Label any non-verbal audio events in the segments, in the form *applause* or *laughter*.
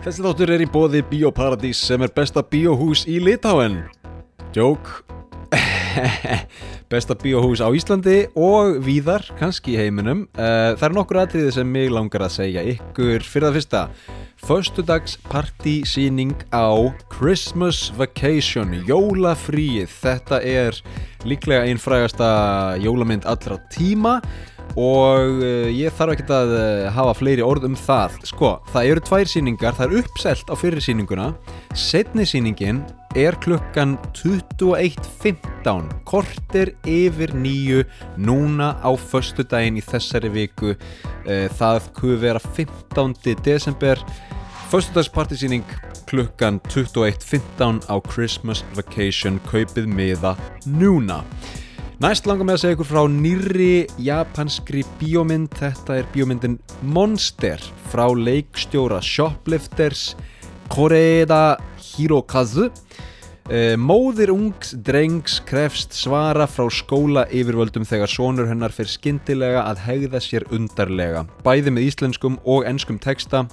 Þessi þáttur er í bóði Bíóparadís sem er besta bíóhús í Litáen. Jók. *laughs* besta bíóhús á Íslandi og víðar, kannski í heiminum. Eh, Það er nokkur atriði sem mig langar að segja ykkur fyrir það fyrsta. Föstudags partysýning á Christmas Vacation, jólafríið. Þetta er líklega einn frægasta jólamynd allra tíma og uh, ég þarf ekki að uh, hafa fleiri orð um það. Sko, það eru tvær síningar, það er uppselt á fyrir síninguna setni síningin er klukkan 21.15 kortir yfir nýju núna á föstu daginn í þessari viku. Uh, það kuð vera 15. desember. Föstudagspartysýning klukkan 21.15 á Christmas Vacation kaupið miða núna Næst langar mig að segja ykkur frá nýrri japanskri bíómynd. Þetta er bíómyndin Monster frá leikstjóra Shoplifters Koreeda Hirokazu. Eh, Móðir ungs drengs krefst svara frá skóla yfirvöldum þegar sonur hennar fyrir skyndilega að hegða sér undarlega. Bæði með íslenskum og enskum texta.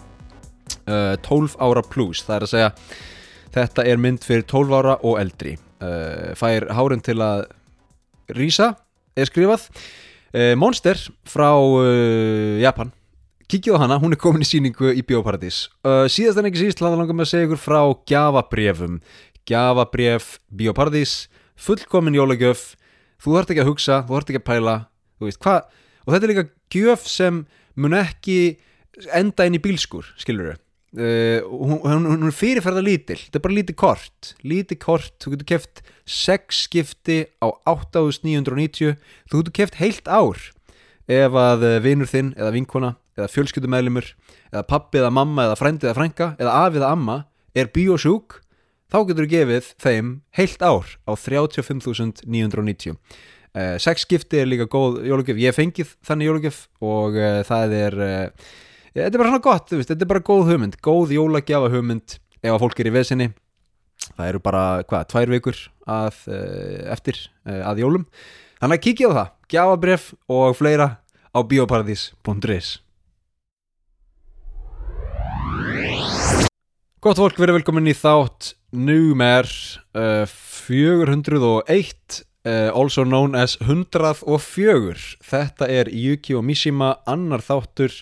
Uh, 12 ára plus það er að segja. Þetta er mynd fyrir 12 ára og eldri. Uh, fær hárin til að Rísa er skrifað. Uh, Monster frá uh, Japan. Kikið á hana, hún er komin í síningu í Bíóparadís. Uh, Síðast en ekki síst hlaða langar með að segja ykkur frá gjafabrefum Gjafabref Bíóparadís Fullkomin jólagjöf. Þú þarft ekki að hugsa, þú þarft ekki að pæla veist Og þetta er líka gjöf sem mun ekki enda inn í bílskur, skilur þau Uh, hún, hún, er fyrirferða lítil þetta er bara lítið kort. Lítið kort, þú getur keft 6 skipti á 8990 þú getur keft heilt ár. Ef að eh, vinur þinn eða vinkona eða fjölskyldumælimur eða pappi eða mamma eða frændi eða frænka eða afi eða amma er bíósjúk þá getur þú gefið þeim heilt ár á 35.990 uh, 6 skipti er líka góð jólugjöf, ég fengið þannig jólugjöf og uh, það er uh, Þetta er bara svona gott, veist, þetta er bara góð hugmynd Góð jólagjafa hugmynd Ef að fólk er í vesinni. Það eru bara, hvað, tvær vikur að, uh, eftir uh, að jólum. Þannig að kíkja á það Gjafabref og fleira á bioparadís.is Gott fólk, verið velkomin í þátt Númer uh, 401 uh, Also known as 104 Þetta er Yuki og Mishima annar þáttur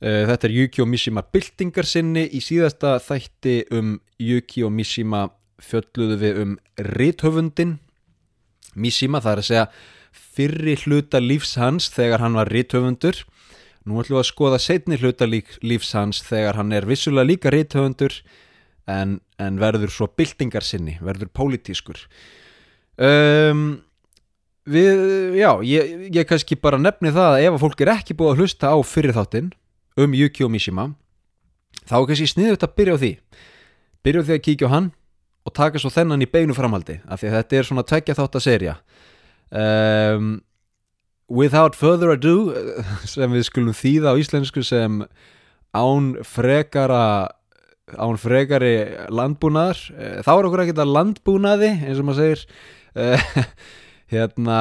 þetta er Yuki og Mishima byltingar sinni í síðasta þætti um Yuki og Mishima fjölluðu við um rithöfundin Mishima það er að segja fyrri hluta lífs hans þegar hann var rithöfundur. Nú ætlum við að skoða setni hluta lífs hans þegar hann er vissulega líka rithöfundur en, en verður svo byltingar sinni, verður pólitískur. Um, við, já ég, ég kannski bara nefni það að ef að fólk er ekki búið að hlusta á fyrir þáttinn um Yuki og Mishima. Þá er kannski sniðut að byrja á því. Byrja á því að kíkja á hann og taka svo þennan í beinu framhaldi af því að þetta er svona tveggja þátt að serja um, Without further ado *laughs* sem við skulum þýða á íslensku sem án frekara án frekari landbúnaðar. Þá er okkur ekkert að landbúnaði eins og maður segir. *laughs* Hérna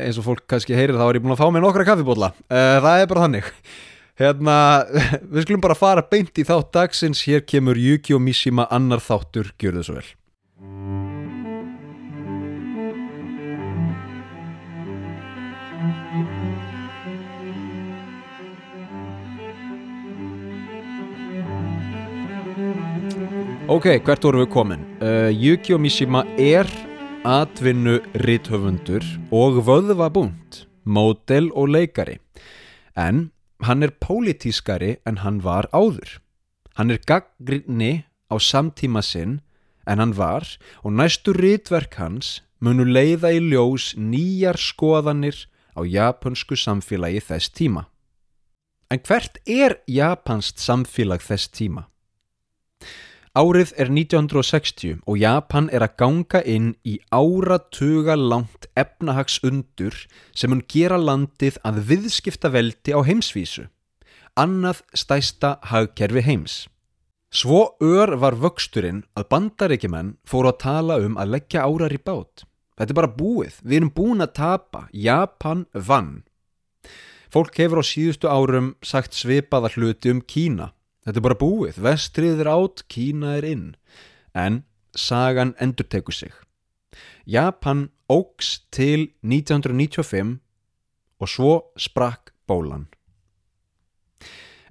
eins og fólk kannski heyrir þá er ég búin að fá mig nokkra kaffibólla það er bara þannig Hérna, *laughs* við skulum bara fara beint í þátt dagsins, hér kemur Yuki og Mishima annar þáttur, gjör þau svo vel. Ok, hvert vorum við komin? Uh, Yuki og Mishima er atvinnu rithöfundur og vöðvabúnt, mótel og leikari. En hann er pólitískari en hann var áður. Hann er gaggrinni á samtíma sinn en hann var og næstu rítverk hans munu leiða í ljós nýjar skoðanir á japansku samfélagi þess tíma. En hvert er japanst samfélag þess tíma? Árið er 1960 og Japan er að ganga inn í áratuga langt efnahagsundur sem mun gera landið að viðskipta veldi á heimsvísu, annað stæsta hagkerfi heims. Svo ör var vöxturinn að bandaríkjumenn fóru að tala um að leggja árar í bát. Þetta er bara búið, við erum búin að tapa, Japan vann. Fólk hefur á síðustu árum sagt svipaða hluti um Kína. Þetta er bara búið, vestrið er átt, Kína er inn. En sagan endur teku sig. Japan ógs til 1995 og svo sprakk bólan.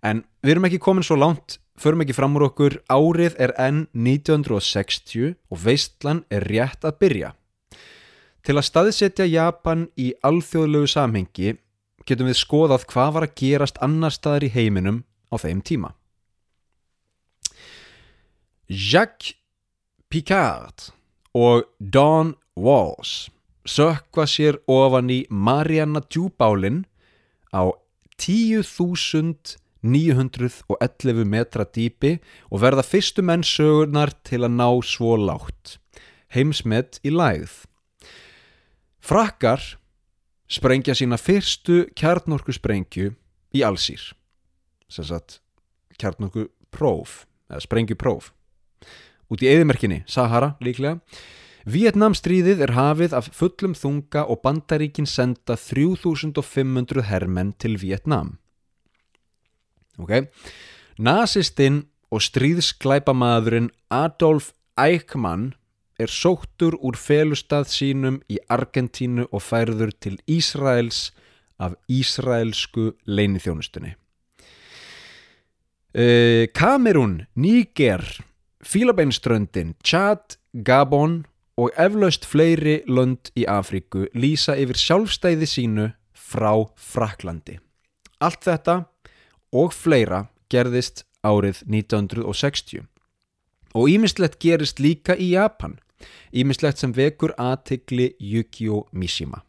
En við erum ekki komin svo langt förum ekki fram úr okkur, árið er enn 1960 og veistlan er rétt að byrja. Til að staðsetja Japan í alþjóðlegu samhengi getum við skoðað hvað var að gerast annar staðar í heiminum á þeim tíma. Jacques Picard og Don Walsh sökva sér ofan í Mariana djúbálinn á 10.000 911 metra dýpi og verða fyrstu menn sögurnar til að ná svo lágt. Heimsmet í lægð. Frakkar sprengja sína fyrstu kjarnorku sprengju í allsýr. Sérsagt kjarnorku próf, eða sprengju próf. Út í eðimerkinni, Sahara líklega. Vietnamstríðið er hafið af fullum þunga og bandaríkin senda 3500 hermenn til Vietnam okay? Nasistinn og stríðsklæpamaðurinn Adolf Eichmann er sóttur úr felustað sínum í Argentínu og færður til Ísraels af Ísraelsku leinithjónustunni. Uh, Kamerún, Níger, Fílabeinströndin, Tjad, Gabon og eflaust fleiri lönd í Afríku lýsa yfir sjálfstæði sínu frá Fraklandi. Allt þetta og fleira gerðist árið 1960 og ímislegt gerist líka í Japan. Ímislegt sem vekur aðtegli Yukio Mishima.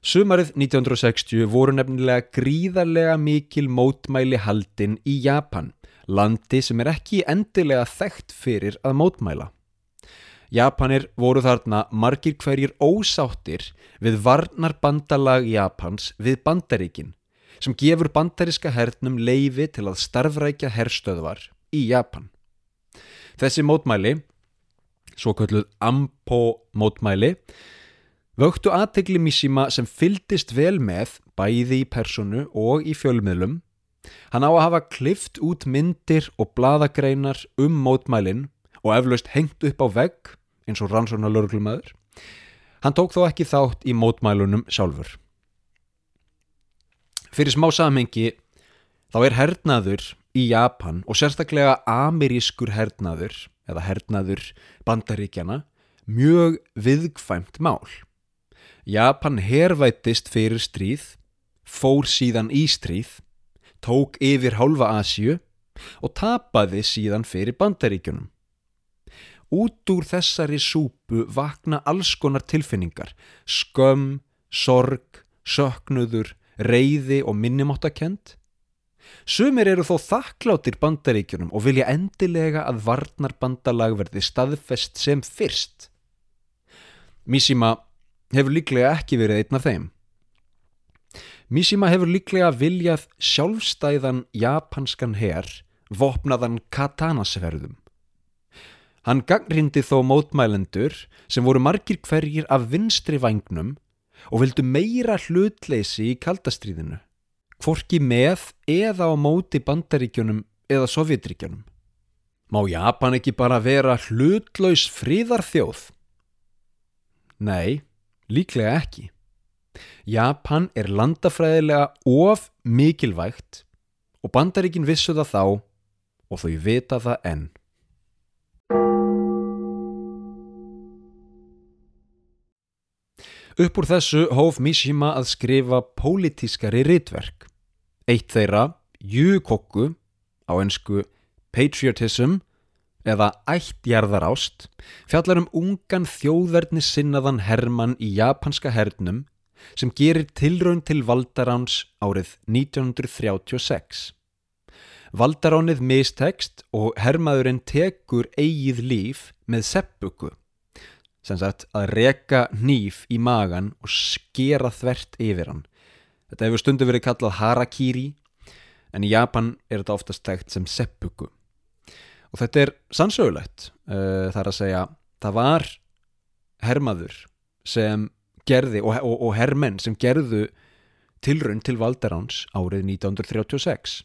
Sumarið 1960 voru nefnilega gríðarlega mikil mótmæli haldinn í Japan landi sem er ekki endilega þekkt fyrir að mótmæla Japanir voru þarna margir hverjir ósáttir við varnarbandalag Japans við bandaríkinn sem gefur bandariska hernum leifi til að starfrækja herstöðvar í Japan. Þessi mótmæli, svo kalluð Ampo mótmæli, vöktu aðtegli Mishima sem fyldist vel með bæði í personu og í fjölmiðlum. Hann á að hafa klift út myndir og bladagreinar um mótmælin og eflaust hengt upp á vegg eins og rannsóna lörglumöður. Hann tók þó ekki þátt í mótmælunum sjálfur. Fyrir smá samhengi þá er hernaður í Japan og sérstaklega amerískur hernaður eða hernaður bandaríkjana mjög viðkvæmt mál. Japan hervættist fyrir stríð, fór síðan í stríð, tók yfir hálfa Asju og tapaði síðan fyrir bandaríkjunum. Út úr þessari súpu vakna alls konar tilfinningar, skömm, sorg, söknuður, reyði og minnumáttakend. Sumir eru þó þakkláttir bandaríkjunum og vilja endilega að varnarbandalag verði staðfest sem fyrst. Mishima hefur líklega ekki verið einn af þeim. Mishima hefur líklega viljað sjálfstæðan japanskan herr vopnaðan katanasverðum. Hann gangrindi þó mótmælendur sem voru margir hverjir af vinstri vagnum og vildu meira hlutleysi í kaldastríðinu, hvorki með eða á móti bandaríkjunum eða sovjetríkjunum. Má Japan ekki bara vera hlutlaus fríðarþjóð? Nei, líklega ekki. Japan er landafræðilega of mikilvægt og bandaríkin vissu það þá og þau vita það enn. Upp úr þessu hóf Mishima að skrifa pólitískari ritverk. Eitt þeirra, Júkokku, á ennsku Patriotism eða Ættjarðarást, fjallar um ungan þjóðverðni sinnaðan Hermann í japanska hernum sem gerir tilraun til Valdaráns árið 1936. Valdaránið mistekst og Hermaðurinn tekur eigið líf með seppuku sem sagt að reka nýf í magan og skera þvert yfir hann. Þetta hefur stundu verið kallað harakiri en í Japan er þetta oftast tegt sem seppuku. Og þetta er sannsögulegt, uh, það er að segja, það var hermaður sem gerði og, og, og hermenn sem gerðu tilrönd til Valderáns árið 1936.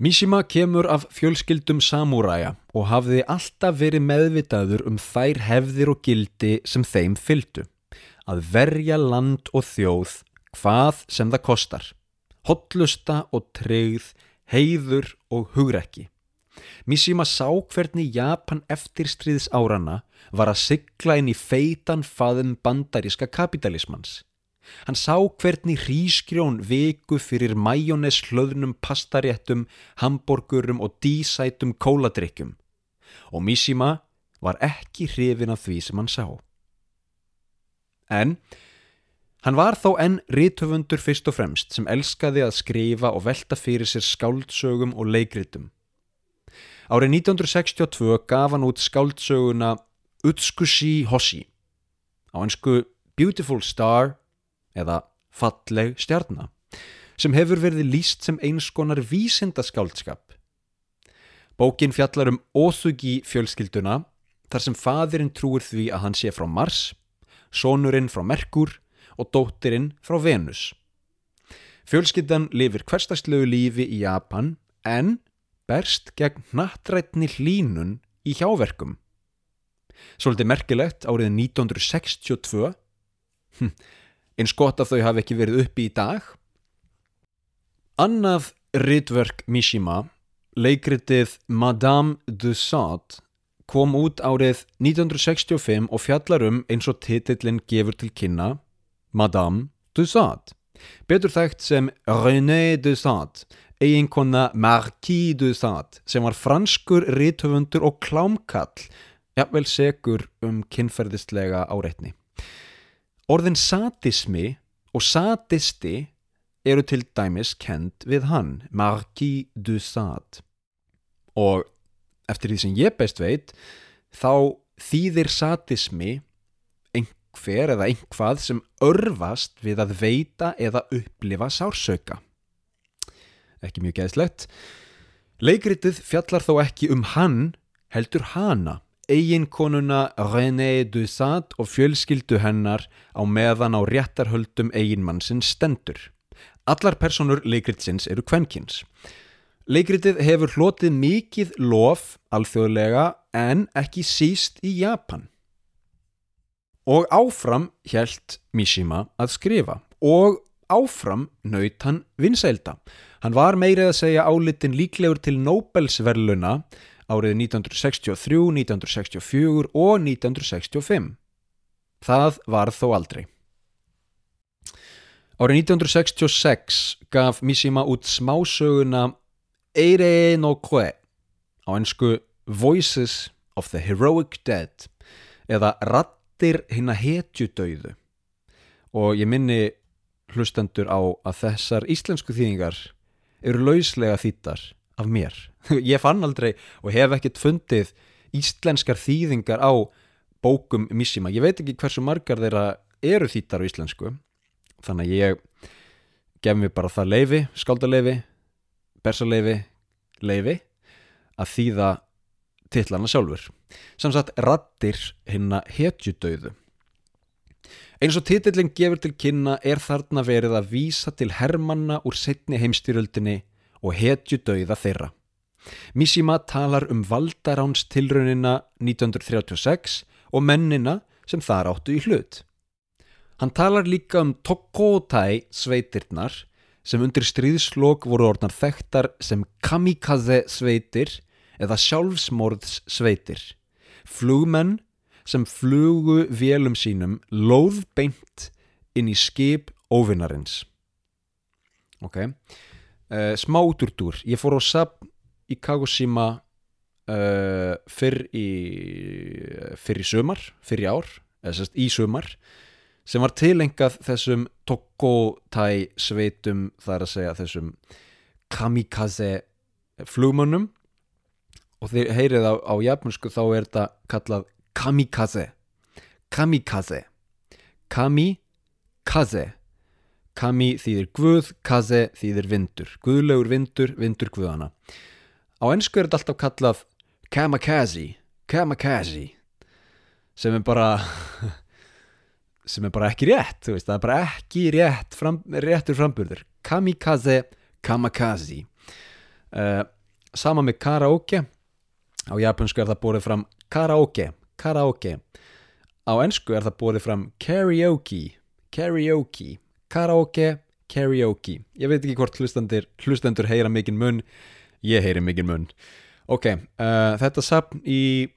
Mishima kemur af fjölskyldum samúræja og hafði alltaf verið meðvitaður um þær hefðir og gildi sem þeim fyldu. Að verja land og þjóð hvað sem það kostar. Hotlusta og treyð, heiður og hugrekki. Mishima sá hvernig Japan eftir stríðs árana var að sigla inn í feitan faðum bandaríska kapitalismans. Hann sá hvernig hrísgrjón viku fyrir majónes hlöðnum pastaréttum, hamburgurum og dísætum kóladrykkjum og Mishima var ekki hrifin af því sem hann sá. En hann var þó enn rítöfundur fyrst og fremst sem elskaði að skrifa og velta fyrir sér skáldsögum og leikritum. Árið 1962 gaf hann út skáldsöguna Utsukushi Hoshi á einsku Beautiful Star eða Falleg stjarnar sem hefur verið líst sem einskonar vísindaskáldskap. Bókin fjallar um Osugi fjölskylduna þar sem fadirinn trúir því að hann sé frá Mars, sonurinn frá Merkur og dóttirinn frá Venus. Fjölskyldan lifir hverstagslegu lífi í Japan en berst gegn nattrætni hlínun í hjáverkum. Svolítið merkilegt árið 1962, hm, eins gott að þau hafi ekki verið uppi í dag. Annað rittverk Mishima, leikritið Madame de Sade, kom út árið 1965 og fjallar um eins og titillin gefur til kynna Madame de Sade. Betur þægt sem René de Sade eiginkonna Marquis de Sade sem var franskur rítöfundur og klámkall jafnvel segur um kynferðistlega áreitni. Orðin sadismi og sadisti eru til dæmis kend við hann, Marquis de Sade. Og eftir því sem ég best veit, þá þýðir sadismi einhver eða einhvað sem örfast við að veita eða upplifa sársauka ekki mjög geðslegt. Leikritið fjallar þó ekki um hann, heldur hana, eiginkonuna René Dusat og fjölskyldu hennar á meðan á réttarhöldum eiginmannsinn stendur. Allar personur leikritsins eru kvenkins. Leikritið hefur hlotið mikið lof alþjóðlega en ekki síst í Japan. Og áfram hjælt Mishima að skrifa og áfram naut hann vinsælda. Hann var meirið að segja álitin líklegur til Nobelsverluna árið 1963, 1964 og 1965. Það var þó aldrei. Árið 1966 gaf Mishima út smásöguna Eire no Kwe á ennsku Voices of the Heroic Dead eða Rattir hinn að hetjudauðu og ég minni hlustendur á að þessar íslensku þýðingar eru lauslega þýttar af mér. *laughs* Ég fann aldrei og hef ekkert fundið íslenskar þýðingar á bókum Mishima. Ég veit ekki hversu margar þeirra eru þýttar á íslensku. Þannig að ég gef mér bara það leifi, skáldaleifi, bersaleifi, leifi að þýða tillana sjálfur. Samsagt rattir hinna hetjudauðu. Eins og titillin gefur til kynna er þarna verið að vísa til hermanna úr setni heimstyröldinni og hetju dauða þeirra. Mishima talar um valdaráns tilraunina 1936 og mennina sem þar áttu í hlut. Hann talar líka um Tokotai sveitirnar sem undir stríðslokk voru orðnar þekktar sem kamikaze sveitir eða sjálfsmorðs sveitir. Flugmenn sem flugu vélum sínum lóð beint inn í skip óvinnarins ok uh, smá útúrtúr ég fór á sap í Kagoshima uh, fyrr í fyrr í sömar fyrr í ár, eða sérst í sömar sem var tilengað þessum Tokotai sveitum þar að segja þessum kamikaze flugmönnum. Og þeir heyrið á, á jafnmjösku þá er þetta kallað kamikaze. Kamikaze. Kamikaze kami þýðir guð, kaze þýðir vindur. Guðlegur vindur, vindur guðana á ennsku er þetta alltaf kallað kamikaze kamikaze sem er bara *laughs* sem er bara ekki rétt veist, það er bara ekki rétt fram, réttur framburður. Kamikaze kamikaze. Uh, sama með karaoke. Á japansku er það borðið fram karaoke karaoke. Á ensku er það borðið fram karaoke karaoke karaoke karaoke. Ég veit ekki hvort hlustendur, hlustendur heyra mikinn mun. Ég heyri mikinn mun. Ok, uh, þetta sapn í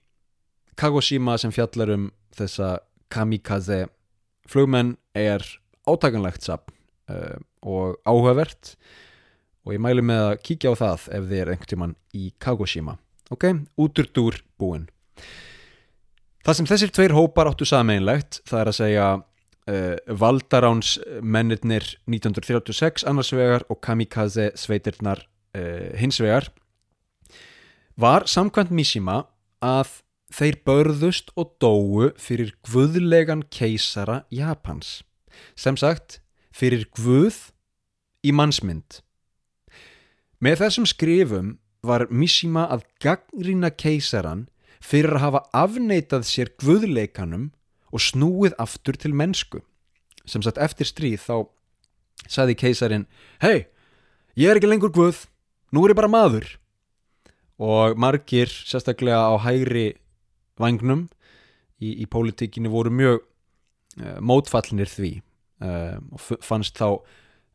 Kagoshima sem fjallar um þessa kamikaze flugmenn er átakanlegt sapn uh, og áhugavert. Og ég mælu með að kíkja á það ef þið er einhvern tíman í Kagoshima. Ok, úturdúr búin það sem þessir tveir hópar áttu sameinlegt það er að segja uh, Valdaráns mennirnir 1936 annars vegar og Kamikaze sveitirnar uh, hins vegar. Var samkvæmt Mishima að þeir börðust og dóu fyrir guðlegan keisara Japans. Sem sagt fyrir guð í mannsmynd. Með þessum skrifum var Mishima að gaggrina keisaran fyrir að hafa afneitað sér guðleikanum og snúið aftur til mennsku. Sem sagt eftir stríð þá saði keisarin hei, ég er ekki lengur guð nú er ég bara maður. Og margir sérstaklega á hægri vagnum í, í pólitíkinni voru mjög uh, mótfallinir því. Uh, og fannst þá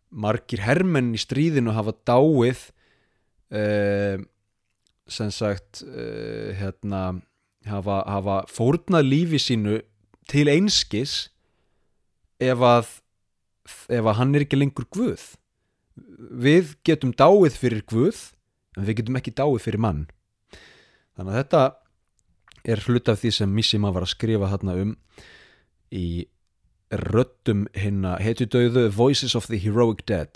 margir hermenn í stríðinu hafa dáið uh, sem sagt hérna hafa, hafa fórnað lífi sínu til einskis ef að ef að hann er ekki lengur Guð. Við getum dáið fyrir Guð en við getum ekki dáið fyrir mann. Þannig að þetta er hlut af því sem Missima var að skrifa hérna um í röttum hinna hetjudauðu Voices of the Heroic Dead.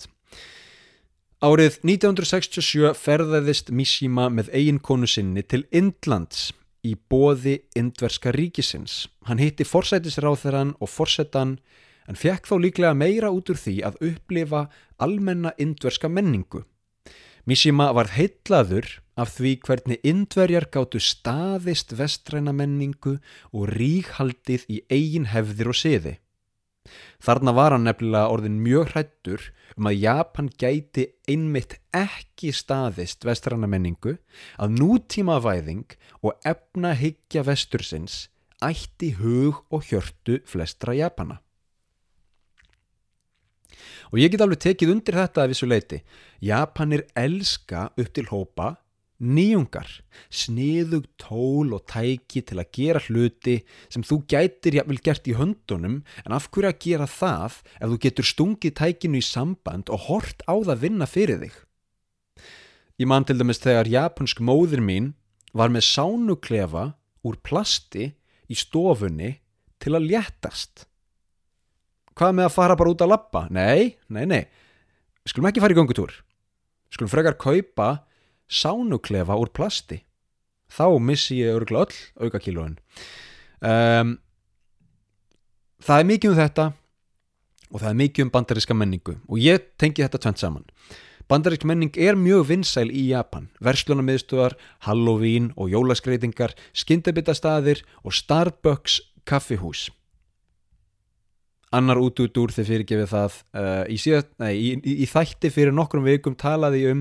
Árið 1967 ferðaðist Mishima með eiginkonu sinni til Indlands í bóði Indverska ríkisins. Hann hitti forsætisráþeran og forsetan en fekk þá líklega meira út úr því að upplifa almenna indverska menningu. Mishima var heitlaður af því hvernig indverjar gáttu staðist vestræna menningu og ríkhaldið í eigin hefðir og siði. Þarna var hann nefnilega orðin mjög hrættur um að Japan gæti einmitt ekki staðist vestræna menningu að nútíma væðing og efna higgja vestursins ætti hug og hjörtu flestra Japana. Og ég get alveg tekið undir þetta að vissu leiti. Japanir elska upp til hópa nýjungar, sniðug tól og tæki til að gera hluti sem þú gætir jafnvel gert í höndunum en af hverju að gera það ef þú getur stungið tækinu í samband og hort á það vinna fyrir þig. Ég man til dæmis þegar japansk móðir mín var með sánuklefa úr plasti í stofunni til að léttast. Hvað með að fara bara út að lappa? Nei, nei, nei. Skulum ekki fara í gangutúr. Skulum frekar kaupa sánuklefa úr plasti. Þá missi ég örgla öll aukakílóin. Um, það er mikið um þetta og það er mikið um bandaríska menningu og ég tengi þetta tvent saman. Bandarísk menning er mjög vinsæl í Japan. Verslunarmiðstöðar, Halloween og jólaskreitingar, skindabittastaðir og Starbucks kaffihús. Annar út út úr þegar fyrirgefið það uh, í, síðan, nei, í, í, í þætti fyrir nokkrum vikum talaði um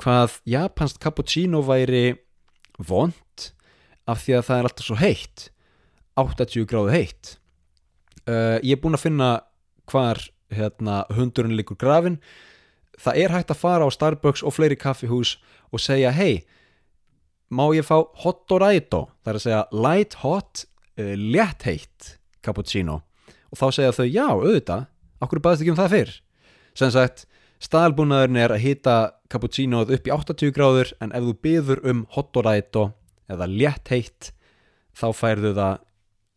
hvað japansk cappuccino væri vond af því að það er alltaf svo heitt. 80 gráðu heitt. Uh, ég er búin að finna hvar hérna, hundurinn líkur grafin það er hægt að fara á Starbucks og fleiri kaffihús og segja hei, má ég fá hot or raito, það er að segja light hot, uh, létt heitt cappuccino. Og þá segja þau já, auðvitað, okkur baðist ekki um það fyrr? Sem sagt, staðalbúnaðurinn er að hýta cappuccinoð upp í 80 gráður en ef þú byður um hotoræto eða létt heitt þá færðu það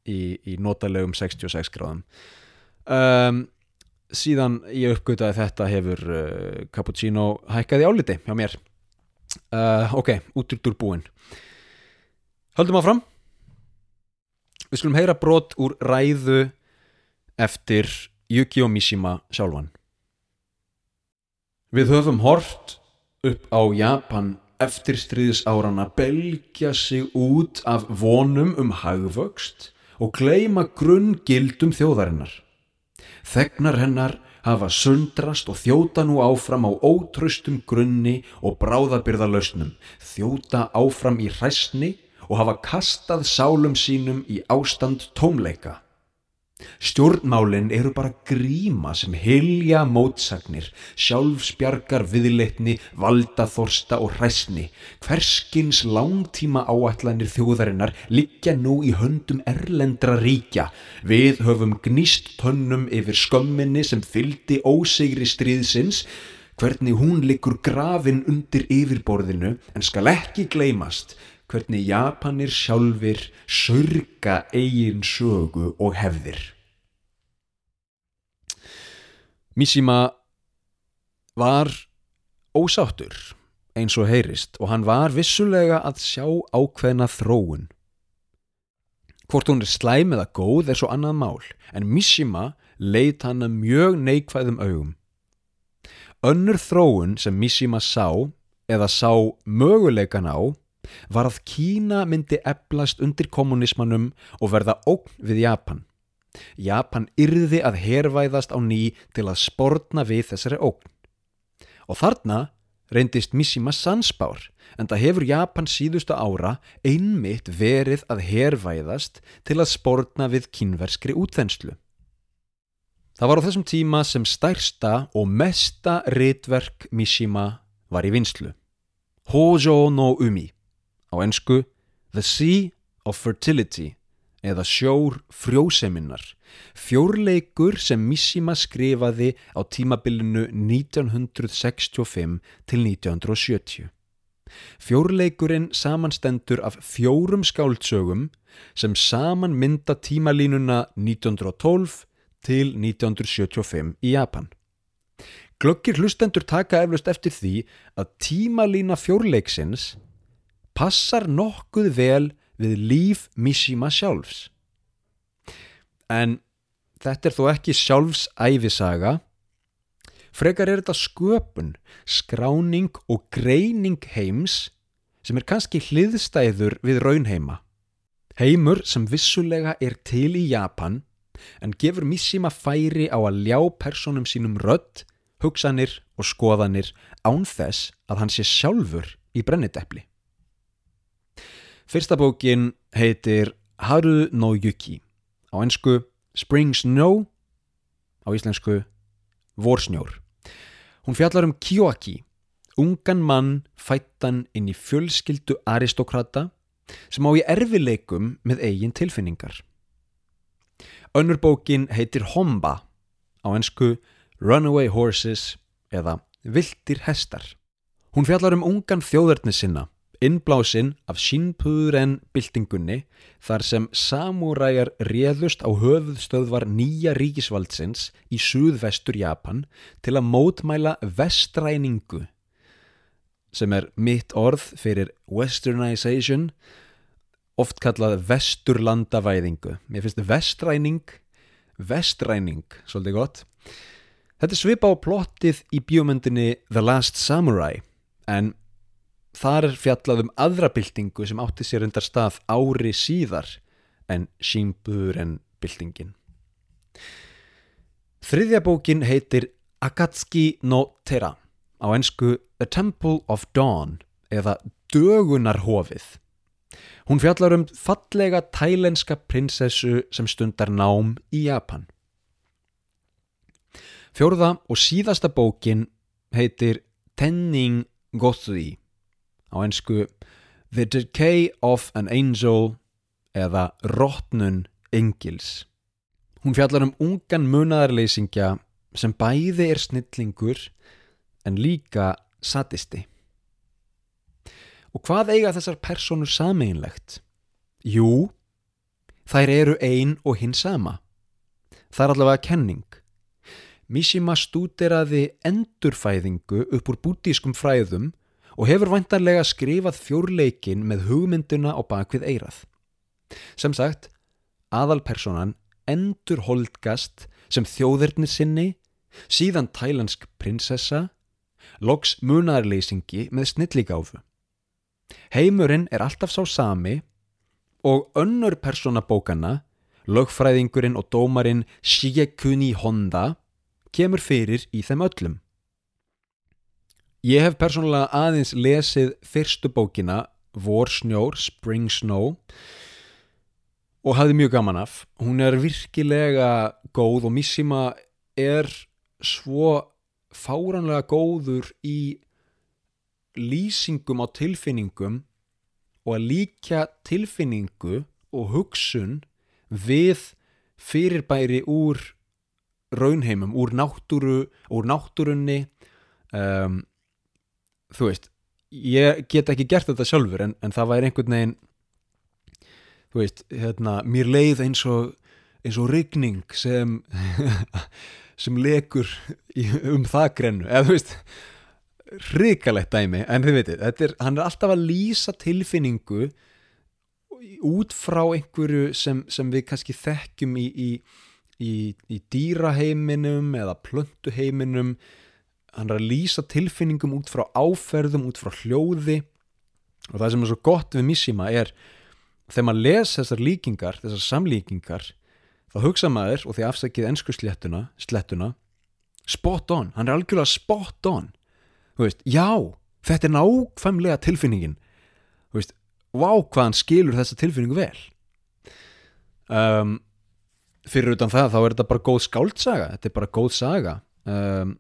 í, í notalegum 66 gráðum. Um, síðan ég uppgötaði þetta hefur uh, cappuccino hækkaði áliti hjá mér. Uh, ok, útrútur búin höldum áfram. Við skulum heyra brot úr ræðu eftir Yukio Mishima sjálfan Við höfum hort upp á Japan eftir stríðsárana belgja sig út af vonum um hagvöxt og gleima grunngildum þjóðarinnar. Þegnar hennar hafa sundrast og þjóta nú áfram á ótröstum grunni og bráðabyrða lausnum, þjóta áfram í hræstni og hafa kastað sálum sínum í ástand tómleika. Stjórnmálinn eru bara gríma sem hilja mótsagnir, sjálfsbjargar viðleitni, valdaþorsta og hræstni. Hverskins langtíma áallanir þjóðarinnar liggja nú í höndum erlendra ríkja. Við höfum gnýst tönnum yfir skömminni sem fyldi ósegri stríðsins, hvernig hún liggur grafin undir yfirborðinu en skal ekki gleymast hvernig Japanir sjálfur sörga eigin sögu og hefðir. Mishima var ósáttur eins og heyrist og hann var vissulega að sjá ákveðna þróun. Hvort hún er slæm eða góð er svo annað mál en Mishima leit hann að mjög neikvæðum augum. Önnur þróun sem Mishima sá eða sá möguleikan á var að Kína myndi eblast undir kommunismannum og verða ógn við Japan. Japan yrði að hervæðast á ný til að sportna við þessari ógn. Og þarna reyndist Mishima Sansbár en það hefur Japan síðustu ára einmitt verið að hervæðast til að sportna við kynverskri útþenslu. Það var á þessum tíma sem stærsta og mesta ritverk Mishima var í vinslu. Hojo no Umi, á ensku The Sea of Fertility eða sjór frjóseminnar, fjórleikur sem Mishima skrifaði á tímabilinu 1965 til 1970. Fjórleikurinn samanstendur af fjórum skáldsögum sem saman mynda tímalínuna 1912 til 1975 í Japan. Glöggir hlustendur taka eflust eftir því að tímalína fjórleiksins passar nokkuð vel við líf Mishima sjálfs. En þetta er þó ekki sjálfsæfisaga. Frekar er þetta sköpun, skráning og greining heims sem er kannski hliðstæður við raunheima. Heimur sem vissulega er til í Japan en gefur Mishima færi á að ljá personum sínum rödd, hugsanir og skoðanir án þess að hann sé sjálfur í brennidepli. Fyrsta bókin heitir Haru no Yuki á ennsku Spring Snow á íslensku Vorsnjór. Hún fjallar um Kyoaki, ungan mann fættan inn í fjölskyldu aristokrata sem á í erfileikum með eigin tilfinningar. Önnur bókin heitir Homba á ennsku Runaway Horses eða Viltir hestar. Hún fjallar um ungan þjóðarni sinna innblásinn af Shinpuren byltingunni þar sem samúræjar réðust á höfuðstöðvar nýja ríkisvaldsins í suðvestur Japan til að mótmæla vestræningu sem er mitt orð fyrir westernization oft kallað vesturlandavæðingu. Mér finnst vestræning vestræning, svolítið gott. Þetta svipa á plottið í bjómyndinni The Last Samurai en Þar er fjallað um aðra byltingu sem átti sér undar stað ári síðar en Shimburen byltingin. Þriðja bókin heitir Akatsuki no Tera á ensku The Temple of Dawn eða Dögunarhofið. Hún fjallar um fallega tælenska prinsessu sem stundar nám í Japan. Fjórða og síðasta bókin heitir Tenning Gothri á einsku The Decay of an Angel eða Rottnun Engils. Hún fjallar um ungan munaðarleysingja sem bæði er snillingur en líka satisti. Og hvað eiga þessar personur sameinlegt? Jú, þær eru ein og hinn sama. Það er allavega kenning. Mishima stúderaði endurfæðingu upp úr bútískum fræðum og hefur vantarlega skrifað fjórleikin með hugmynduna á bakvið eirað. Sem sagt, aðalpersonan endur holdgast sem þjóðirni sinni, síðan tælansk prinsessa, loks munarleysingi með snilligáfu. Heimurinn er alltaf sá sami og önnur persona bókana, lögfræðingurinn og dómarinn Shigekuni Honda, kemur fyrir í þeim öllum. Ég hef persónulega aðeins lesið fyrstu bókina Vor snjór, Spring Snow og hafði mjög gaman af. Hún er virkilega góð og Missima er svo fáranlega góður í lýsingum á tilfinningum og að líka tilfinningu og hugsun við fyrirbæri úr raunheimum, úr náttúru úr náttúrunni um, þú veist ég get ekki gert þetta sjálfur en, en það væri einhvern veginn þú veist, hérna, mér leið eins og eins og rigning sem *laughs* sem lekur í, um það grennu, eða þú veist hrikalegt dæmi, en þið veitir er, hann er alltaf að lýsa tilfinningu út frá einhverju sem, sem við kannski þekkjum í, í, í, dýraheiminum eða plöntuheiminum hann er að lýsa tilfinningum út frá áferðum, út frá hljóði. Og það sem er svo gott við Missima er þegar maður les þessar líkingar, þessar samlíkingar þá hugsa maður, og því afsækið ennsku slettuna, slettuna spot on, hann er algjörlega spot on. Þú veist, já þetta er nákvæmlega tilfinningin. Þú veist, vá hvað hann skilur þessa tilfinningu vel. Um, fyrir utan það þá er þetta bara góð skáldsaga. Þetta er bara góð saga. Um,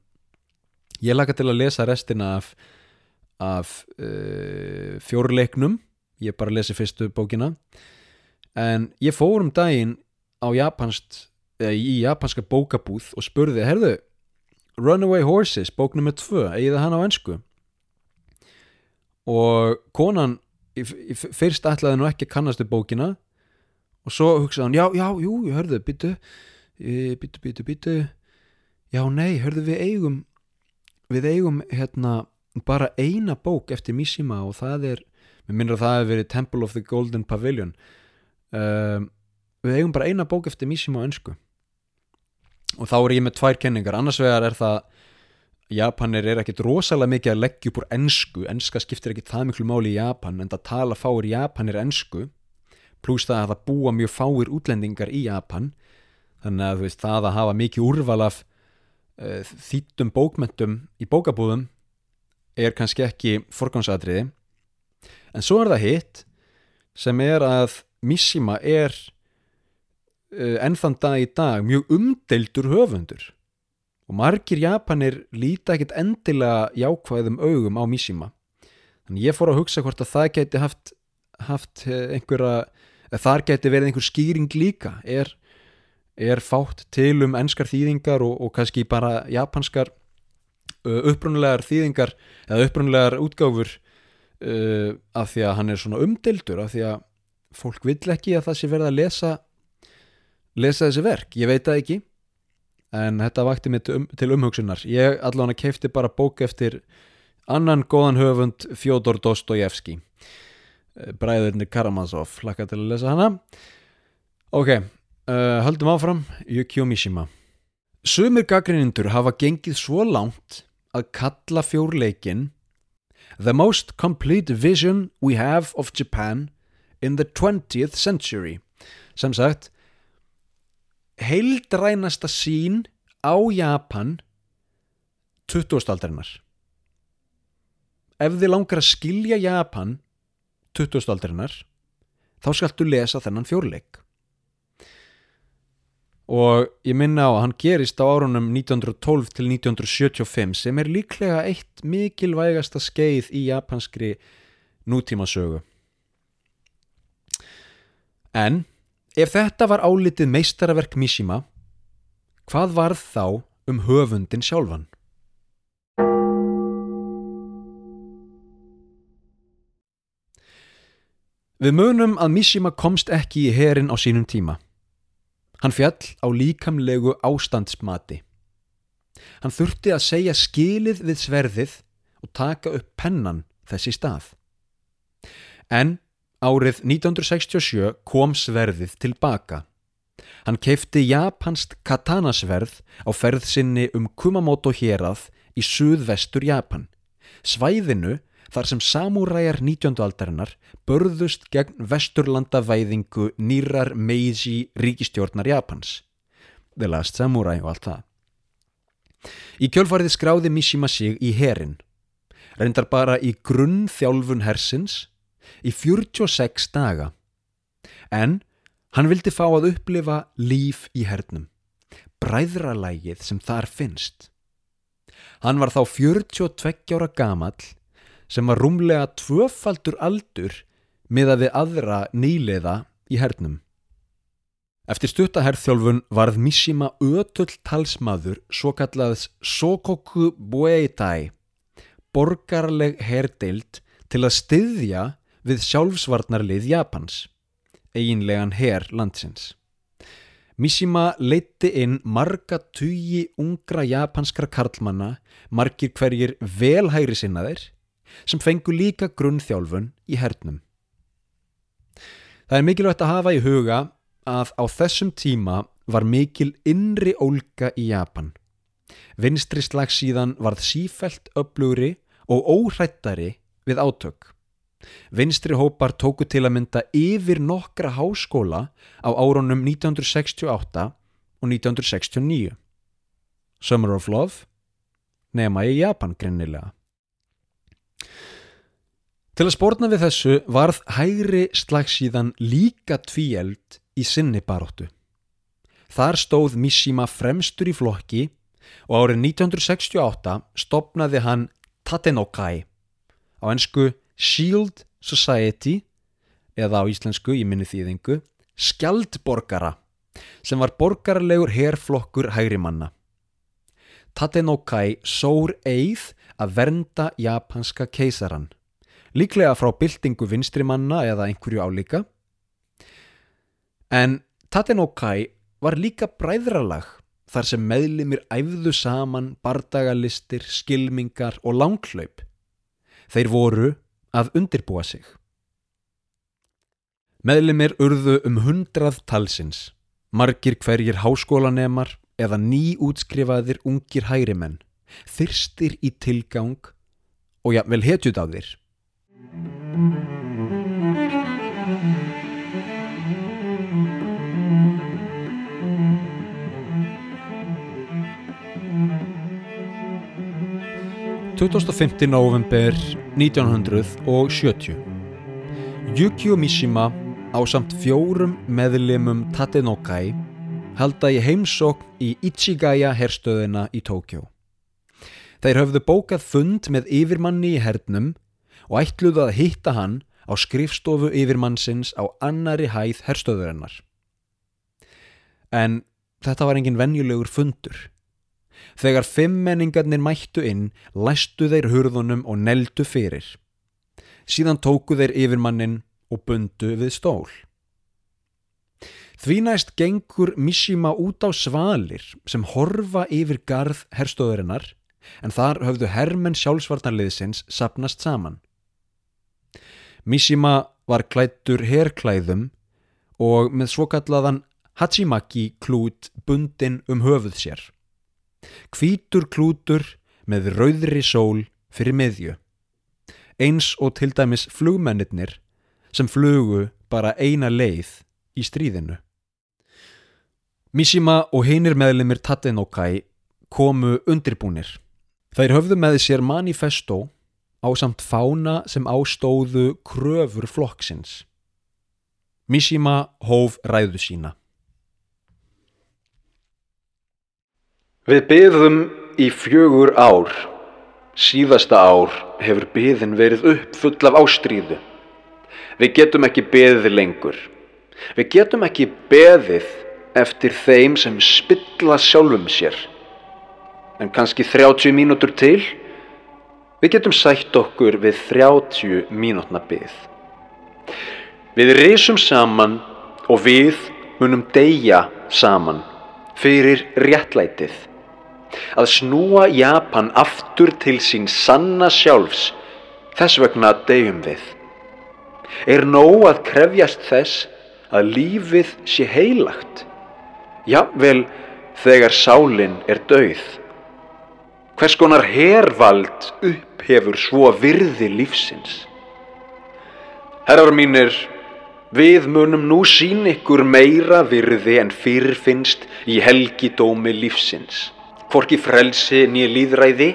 ég laka til að lesa restina af, af uh, fjórleiknum. Ég bara lesi fyrstu bókina. En ég fór um daginn á japansk í japanska bókabúð og spurði herðu, Runaway Horses bók nr. 2, eigið það hann á ennsku og konan fyrst ætlaði nú ekki að kannastu bókina. Og svo hugsaði hann já, já, jú, hörðu, byttu byttu, byttu, byttu já, nei, hörðu, við eigum við eigum hérna bara eina bók eftir Mishima og það er, mér minnur að það hefur verið Temple of the Golden Pavilion. Um, við eigum bara eina bók eftir Mishima á önsku og þá er ég með tvær kenningar. Annars vegar er það Japanir er ekkit rosalega mikið að leggja upp úr ennsku, ennska skiptir ekkit það miklu máli í Japan en það tala fáir Japanir ennsku pluss það að það búa mjög fáir útlendingar í Japan. Þannig að veist, það að hafa mikið úrval af uh, þýttum bókmentum í bókabúðum er kannski ekki forgangsadriði en svo er það hitt sem er að Mishima er uh, ennþann dag í dag mjög umdeildur höfundur. Og margir Japanir líta ekkit endilega jákvæðum augum á Mishima. Þannig ég fór að hugsa hvort að það geti haft, haft einhverja þar geti verið einhver skýring líka. Er, er fátt til um ennskar þýðingar og, og kannski bara japanskar uh, upprunulegar þýðingar eða upprunulegar útgáfur uh, af því að hann er svona umdeildur af því að fólk vill ekki að það sé verið að lesa lesa þessi verk, ég veit það ekki en þetta vakti mig um, til umhugsunar. Ég allavega keipti bara bók eftir annan góðan höfund Fjodor Dostojevski bræðurni Karamazov hlakka til að lesa hana. Ok, uh, höldum áfram Yukio Mishima Sumir gaggrinnindur hafa gengið svo langt að kalla fjórleikin The most complete vision we have of Japan in the 20th century sem sagt heildrænasta sín á Japan 20. aldarinnar ef þið langar að skilja Japan 20. aldarinnar þá skaltu lesa þennan fjórleik og ég minna á að hann gerist á árunum 1912 til 1975 sem er líklega eitt mikilvægasta skeið í japanskri nútímasögu en Ef þetta var álitið meistaraverk Mishima, hvað varð þá um höfundin sjálfan? Við munum að Mishima komst ekki í herin á sínum tíma. Hann fjall á líkamlegu ástandsmati. Hann þurfti að segja skilið við sverðið og taka upp pennan þessi stað. En Árið 1967 kom sverðið tilbaka. Hann keifti japansk katanasverð á ferð sinni um Kumamoto hérað í suðvestur Japan. Svæðinu þar sem samúræjar 19. aldarinnar börðust gegn vesturlandavæðingu nýrar Meiji ríkistjórnar Japans. The Last Samurai og allt það. Í kjölfarið skráði Mishima sig í herin, reyndar bara í grunn þjálfun hersins í 46 daga. En hann vildi fá að upplifa líf í hernum, bræðralægið sem þar finnst. Hann var þá 42 ára gamall sem var rúmlega tvöfaldur aldur miða við aðra nýliða í hernum. Eftir stuttaherþjálfun varð Mishima ötull talsmaður svo kallaðs Sokoku Bueitai, borgarleg herdeild til að styðja við sjálfsvarnarlið Japans, eiginlegan her landsins. Mishima leitti inn marga tugi ungra japanskra karlmanna, margir hverjir velhægri sinnaðir, sem fengu líka grunnþjálfun í hernum. Það er mikilvægt að hafa í huga að á þessum tíma var mikil innri ólga í Japan. Vinstri slagsíðan varð sífelt öflugri og óhrættari við átök. Vinstri hópar tóku til að mynda yfir nokkra háskóla á árunum 1968 og 1969. Summer of Love nema í Japan grinnilega. Til að spórna við þessu varð hægri slagsíðan líka tvíeld í sinni baróttu. Þar stóð Mishima fremstur í flokki og árið 1968 stopnaði hann Tatenokai á ennsku Shield Society eða á íslensku, ég minni þýðingu, Skjaldborgara sem var borgarlegur herflokkur hægri manna. Tatenokai sór eið að vernda japanska keisaran líklega frá byltingu vinstrimanna eða einhverju álíka. En Tatenokai var líka bræðralag þar sem meðlimir æfðu saman bardagalistir, skilmingar og langklaup. Þeir voru að undirbúa sig. Meðlimir urðu um hundrað talsins, margir hverjir háskólanemar eða nýútskrifaðir ungir hærimenn, þyrstir í tilgang og ja, vel hetjut á þér. 25. november 1970 Yukio Mishima á samt fjórum meðlimum Tatenokai halda í heimsókn í Ichigaya herstöðina í Tókjó. Þeir höfðu bókað fund með yfirmanni í hernum og ætluðu að hitta hann á skrifstofu yfirmannsins á annari hæð herstöðurinnar. En þetta var engin venjulegur fundur. Þegar fimmmenningarnir mættu inn, læstu þeir hurðunum og neldu fyrir. Síðan tóku þeir yfirmannin og bundu við stól. Því næst gengur Mishima út á svalir sem horfa yfir garð herstóðurinnar en þar höfðu hermenn sjálfsvarnarliðsins sapnast saman. Mishima var klættur herklæðum og með svokallaðan Hachimaki klút bundin um höfuð sér. Kvítur klútur með rauðri sól fyrir miðju. Eins og til dæmis flugmennir sem flugu bara eina leið í stríðinu. Mishima og hinir meðlemið Tatenokai komu undirbúnir. Þeir höfðu með sér manifesto á samt fána sem ástóðu kröfur flokksins. Mishima hóf ræðu sína. Við byðum í fjögur ár. Síðasta ár hefur byðin verið upp full af ástríðu. Við getum ekki beðið lengur. Við getum ekki beðið eftir þeim sem spilla sjálfum sér. En kannski 30 mínútur til? Við getum sætt okkur við 30 mínútna byð. Við reysum saman og við munum deyja saman fyrir réttlætið að snúa Japan aftur til sín sanna sjálfs, þess vegna deyjum við. Er nóg að krefjast þess að lífið sé heilagt? Jafnvel þegar sálinn er dauð. Hvers konar hervald upphefur svo virði lífsins? Herrar mínir, við munum nú sín ykkur meira virði en fyrirfinnst í helgidómi lífsins. Hvorki frelsi nýja líðræði,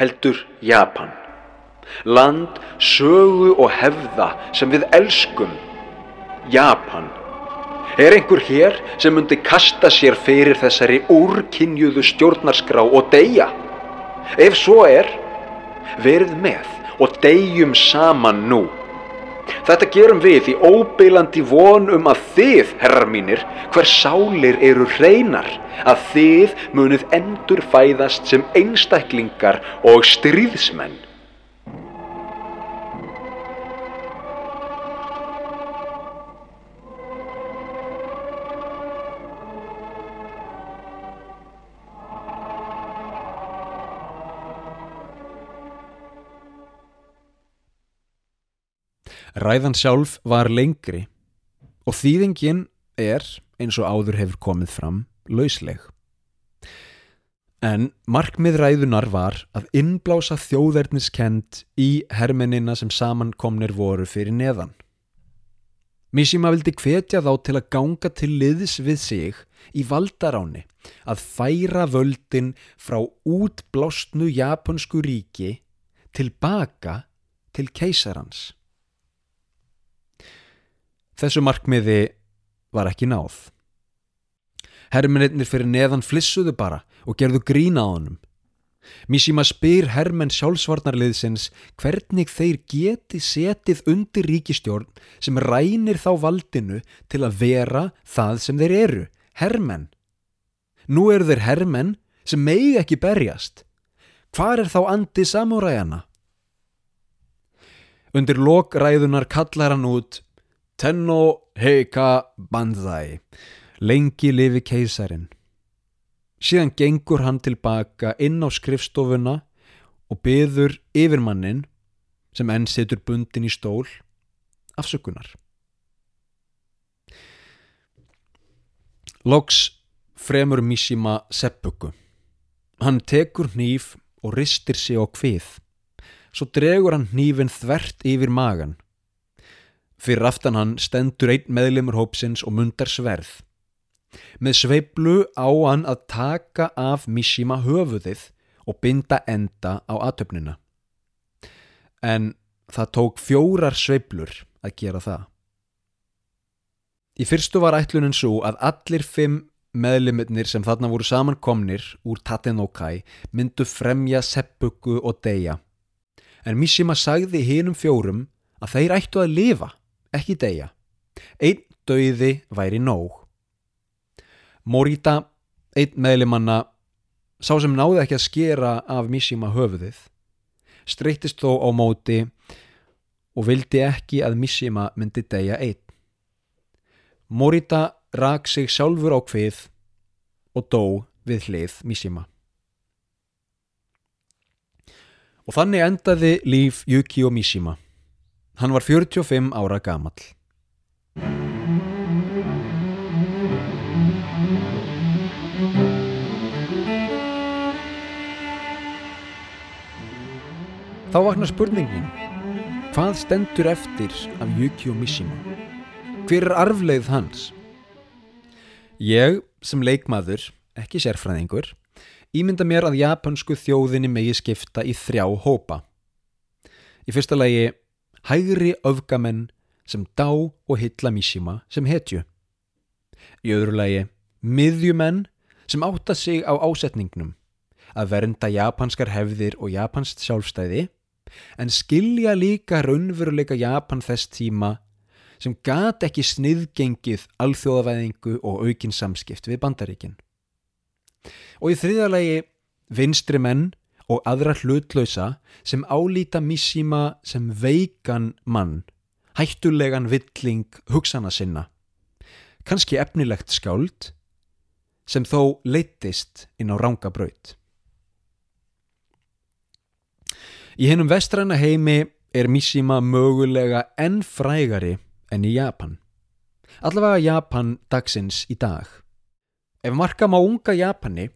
heldur Japan. Land, sögu og hefða sem við elskum. Japan. Er einhver hér sem myndi kasta sér fyrir þessari úrkynjuðu stjórnarskrá og deyja? Ef svo er, verið með og deyjum saman nú. Þetta gerum við í óbeilandi von um að þið, herrar mínir, hver sálir eru hreinar, að þið munið endur fæðast sem einstaklingar og stríðsmenn. Ræðan sjálf var lengri og þýðingin er, eins og áður hefur komið fram, lausleg. En markmið ræðunar var að innblása þjóðverðniskend í hermennina sem samankomnir voru fyrir neðan. Mishima vildi hvetja þá til að ganga til liðs við sig í valdaráni að færa völdin frá útblásnu japansku ríki tilbaka til keisarans. Þessu markmiði var ekki náð. Hermennir fyrir neðan flissuðu bara og gerðu grína á honum. Mishima spyr hermenn sjálfsvarnarliðsins hvernig þeir geti setið undir ríkistjórn sem rænir þá valdinu til að vera það sem þeir eru, hermenn. Nú eru þeir hermenn sem megi ekki berjast. Hvar er þá andi samúræjana? Undir lokræðunar kallar hann út Tenno Heika Banzai. Lengi lifi keisarin síðan gengur hann tilbaka inn á skrifstofuna og byður yfirmannin sem enn setur bundin í stól afsökunar. Loks fremur Mishima seppuku. Hann tekur hníf og ristir sig á hvið svo dregur hann hnífin þvert yfir magan Fyrir aftan hann stendur einn meðlimur hópsins og mundar sverð. Með sveiblu á hann að taka af Mishima höfuðið og binda enda á aðtöfnina. En það tók fjórar sveiblur að gera það. Í fyrstu var ætlunin svo að allir fimm meðlimitnir sem þarna voru samankomnir úr Tatenokai myndu fremja seppuku og deyja. En Mishima sagði hinnum fjórum að þeir ættu að lifa ekki deyja. Einn dauði væri nóg. Morita, einn meðlimanna, sá sem náði ekki að skera af Mishima höfuðið, streytist þó á móti og vildi ekki að Mishima myndi deyja einn. Morita rak sig sjálfur á hvið og dó við hlið Mishima. Og þannig endaði líf Yuki og Mishima. Hann var 45 ára gamall. Þá vaknar spurningin, hvað stendur eftir af Yukio Mishima? Hver er arfleið hans? Ég, sem leikmaður, ekki sérfræðingur, ímynda mér að japansku þjóðinni megi skipta í þrjá hópa. Í fyrsta lagi hægri öfgamenn sem dá og hylla Mishima sem hetju. Í öðru lagi miðjumenn sem átta sig á ásetningnum að vernda japanskar hefðir og japansk sjálfstæði en skilja líka raunveruleika Japan þess tíma sem gat ekki sniðgengið alþjóðavæðingu og aukin samskipt við bandaríkin. Og í þriðalagi vinstri menn og aðra hlutlausa sem álíta Mishima sem veikan mann, hættulegan villing hugsana sinna, kannski efnilegt skáld sem þó leittist inn á ranga braut. Í hennum vestræna heimi er Mishima mögulega enn frægari enn í Japan. Allavega Japan dagsins í dag. Ef marka má unga Japani,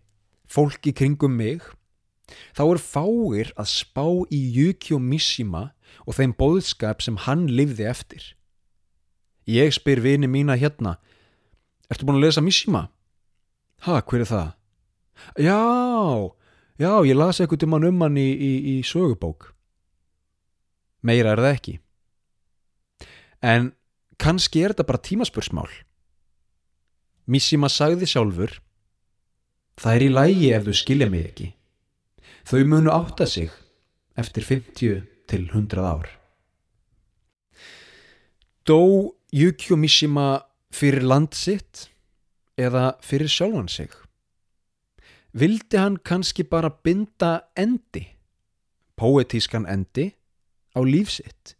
fólk í kringum mig, Þá er fáir að spá í Yukio Mishima og þeim bóðskap sem hann livði eftir. Ég spyr vini mína hérna, ertu búin að lesa Mishima? Ha, hver er það? Já, já, ég las eitthvað um hann um hann í, í, í sögubók. Meira er það ekki. En kannski er þetta bara tímaspursmál. Missima sagði sjálfur, það er í lægi ef þau skilja mig ekki. Þau munu átta sig eftir 50 til 100 ár. Dó Yukio Mishima fyrir land sitt eða fyrir sjálfan sig? Vildi hann kannski bara binda endi, poetískan endi, á lífsitt?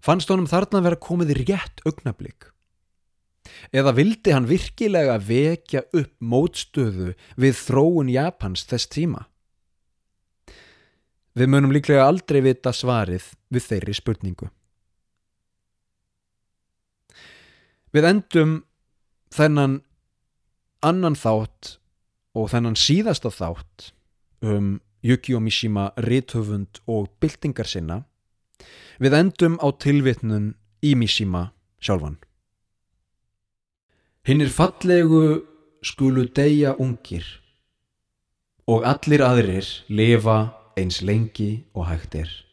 Fannst honum þarna vera komið í rétt augnablík? Eða vildi hann virkilega vekja upp mótstöðu við þróun Japans þess tíma? Við munum líklega aldrei vita svarið við þeirri spurningu. Við endum þennan annan þátt og þennan síðasta þátt um Yukio Mishima rithöfund og byltingar sinna við endum á tilvitnun í Mishima sjálfan. Hinn er fallegu skulu deyja ungir og allir aðrir lifa eins lengi og hægt er.